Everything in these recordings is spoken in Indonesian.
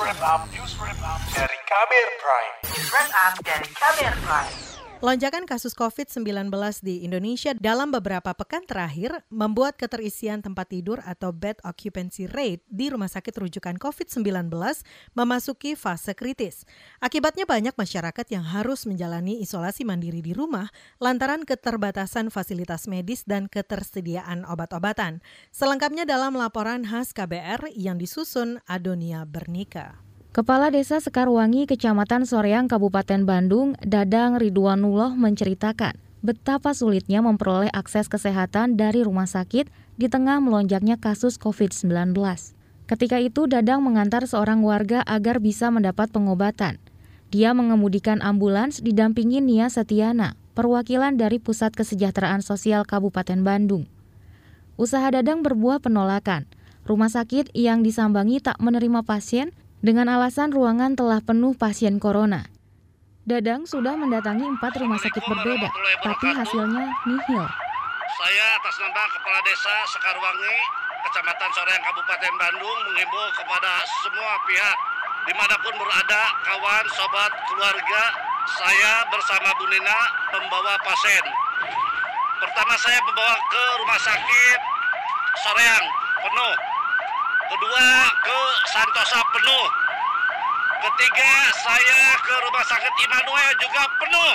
wrap up, news wrap up dari Kamer Prime. News wrap up dari Kamer Prime. Lonjakan kasus COVID-19 di Indonesia dalam beberapa pekan terakhir membuat keterisian tempat tidur atau bed occupancy rate di rumah sakit rujukan COVID-19 memasuki fase kritis. Akibatnya banyak masyarakat yang harus menjalani isolasi mandiri di rumah lantaran keterbatasan fasilitas medis dan ketersediaan obat-obatan. Selengkapnya dalam laporan khas KBR yang disusun Adonia Bernika. Kepala Desa Sekarwangi, Kecamatan Soreang, Kabupaten Bandung, Dadang Ridwanullah menceritakan betapa sulitnya memperoleh akses kesehatan dari rumah sakit di tengah melonjaknya kasus COVID-19. Ketika itu, Dadang mengantar seorang warga agar bisa mendapat pengobatan. Dia mengemudikan ambulans didampingi Nia Setiana, perwakilan dari Pusat Kesejahteraan Sosial Kabupaten Bandung. Usaha Dadang berbuah penolakan. Rumah sakit yang disambangi tak menerima pasien dengan alasan ruangan telah penuh pasien corona. Dadang sudah mendatangi empat rumah sakit berbeda, tapi hasilnya nihil. Saya atas nama Kepala Desa Sekarwangi, Kecamatan Soreang, Kabupaten Bandung, menghimbau kepada semua pihak di mana pun berada, kawan, sobat, keluarga, saya bersama Bu Nina membawa pasien. Pertama saya membawa ke rumah sakit Soreang, penuh kedua ke Santosa penuh, ketiga saya ke rumah sakit Immanuel juga penuh,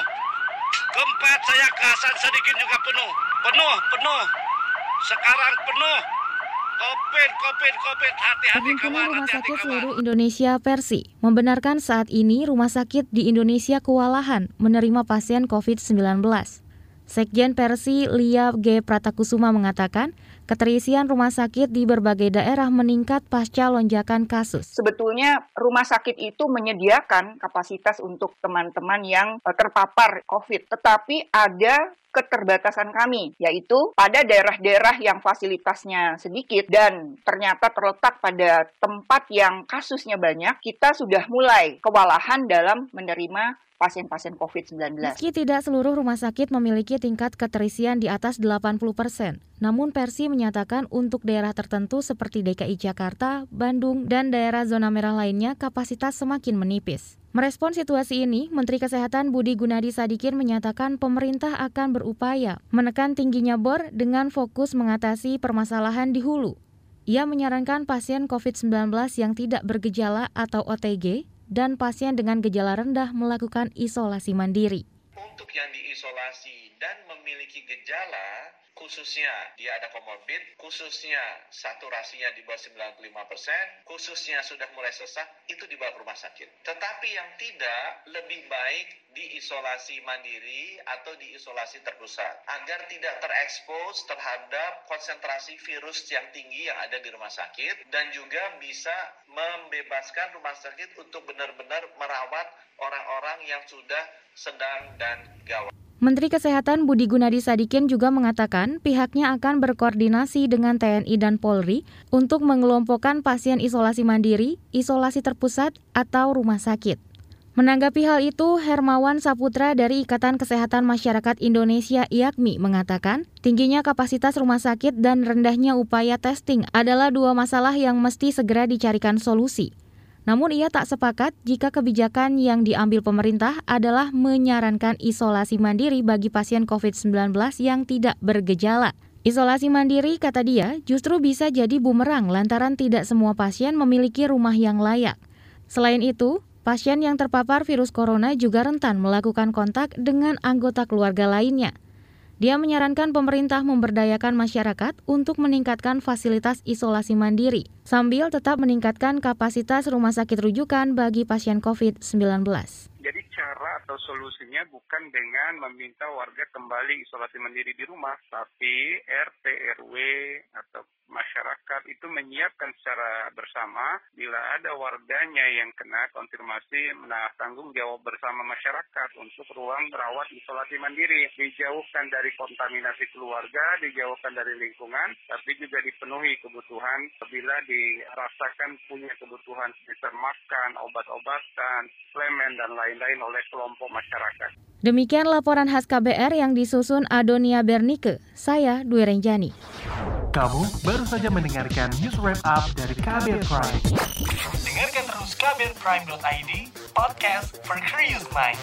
keempat saya ke Hasan Sadikin juga penuh, penuh, penuh, sekarang penuh. Covid, Covid, Covid, hati-hati kawan, Rumah hati-hati Sakit kawan. Seluruh Indonesia Persi membenarkan saat ini rumah sakit di Indonesia kewalahan menerima pasien COVID-19. Sekjen Persi Lia G. Pratakusuma mengatakan, keterisian rumah sakit di berbagai daerah meningkat pasca lonjakan kasus. sebetulnya rumah sakit itu menyediakan kapasitas untuk teman-teman yang eh, terpapar COVID, tetapi ada keterbatasan kami, yaitu pada daerah-daerah yang fasilitasnya sedikit dan ternyata terletak pada tempat yang kasusnya banyak, kita sudah mulai kewalahan dalam menerima pasien-pasien COVID-19. Meski tidak seluruh rumah sakit memiliki tingkat keterisian di atas 80 persen, namun Persi menyatakan untuk daerah tertentu seperti DKI Jakarta, Bandung, dan daerah zona merah lainnya kapasitas semakin menipis. Merespon situasi ini, Menteri Kesehatan Budi Gunadi Sadikin menyatakan pemerintah akan berupaya menekan tingginya bor dengan fokus mengatasi permasalahan di hulu. Ia menyarankan pasien COVID-19 yang tidak bergejala atau OTG dan pasien dengan gejala rendah melakukan isolasi mandiri. Untuk yang diisolasi dan memiliki gejala khususnya dia ada komorbid, khususnya saturasinya di bawah 95%, khususnya sudah mulai sesak, itu dibawa ke rumah sakit. Tetapi yang tidak, lebih baik diisolasi mandiri atau diisolasi terpusat agar tidak terekspos terhadap konsentrasi virus yang tinggi yang ada di rumah sakit dan juga bisa membebaskan rumah sakit untuk benar-benar merawat orang-orang yang sudah sedang dan gawat. Menteri Kesehatan Budi Gunadi Sadikin juga mengatakan pihaknya akan berkoordinasi dengan TNI dan Polri untuk mengelompokkan pasien isolasi mandiri, isolasi terpusat, atau rumah sakit. Menanggapi hal itu, Hermawan Saputra dari Ikatan Kesehatan Masyarakat Indonesia IAKMI mengatakan, tingginya kapasitas rumah sakit dan rendahnya upaya testing adalah dua masalah yang mesti segera dicarikan solusi. Namun ia tak sepakat jika kebijakan yang diambil pemerintah adalah menyarankan isolasi mandiri bagi pasien COVID-19 yang tidak bergejala. Isolasi mandiri, kata dia, justru bisa jadi bumerang lantaran tidak semua pasien memiliki rumah yang layak. Selain itu, pasien yang terpapar virus corona juga rentan melakukan kontak dengan anggota keluarga lainnya. Dia menyarankan pemerintah memberdayakan masyarakat untuk meningkatkan fasilitas isolasi mandiri, sambil tetap meningkatkan kapasitas rumah sakit rujukan bagi pasien COVID-19. Atau solusinya bukan dengan meminta warga kembali isolasi mandiri di rumah, tapi RT, RW, atau masyarakat itu menyiapkan secara bersama. Bila ada warganya yang kena konfirmasi nah tanggung jawab bersama masyarakat untuk ruang rawat isolasi mandiri. Dijauhkan dari kontaminasi keluarga dijauhkan dari lingkungan tapi juga dipenuhi kebutuhan. Bila dirasakan punya kebutuhan seperti makan obat-obatan suplemen dan lain-lain oleh kelompok kelompok masyarakat. Demikian laporan khas KBR yang disusun Adonia Bernike. Saya Dwi Renjani. Kamu baru saja mendengarkan news wrap up dari KBR Prime. Dengarkan terus kbrprime.id, podcast for curious mind.